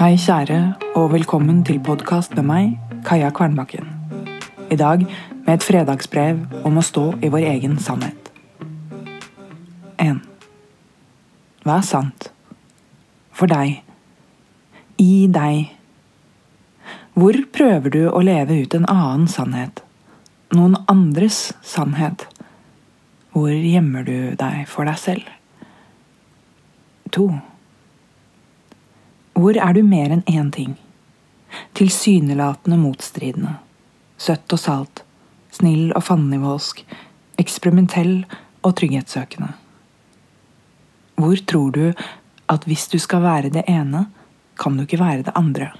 Hei, kjære, og velkommen til podkast med meg, Kaja Kvernbakken. I dag med et fredagsbrev om å stå i vår egen sannhet. 1. Hva er sant? For deg. I deg. Hvor prøver du å leve ut en annen sannhet? Noen andres sannhet? Hvor gjemmer du deg for deg selv? 2. Hvor er du mer enn én ting? Tilsynelatende motstridende. Søtt og salt. Snill og fannivåsk. Eksperimentell og trygghetssøkende. Hvor tror du at hvis du skal være det ene, kan du ikke være det andre?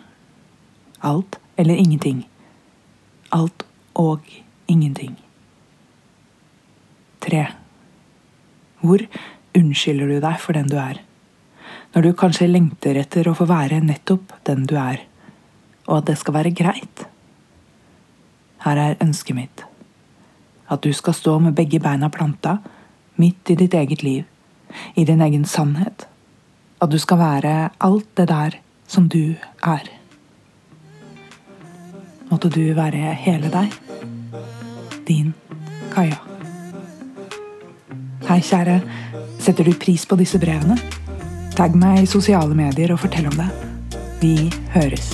Alt eller ingenting. Alt og ingenting. Tre. Hvor unnskylder du deg for den du er? Når du kanskje lengter etter å få være nettopp den du er, og at det skal være greit. Her er ønsket mitt. At du skal stå med begge beina planta, midt i ditt eget liv, i din egen sannhet. At du skal være alt det der som du er. Måtte du være hele deg. Din Kaja. Hei, kjære. Setter du pris på disse brevene? Tagg meg i sosiale medier og fortell om det. Vi høres.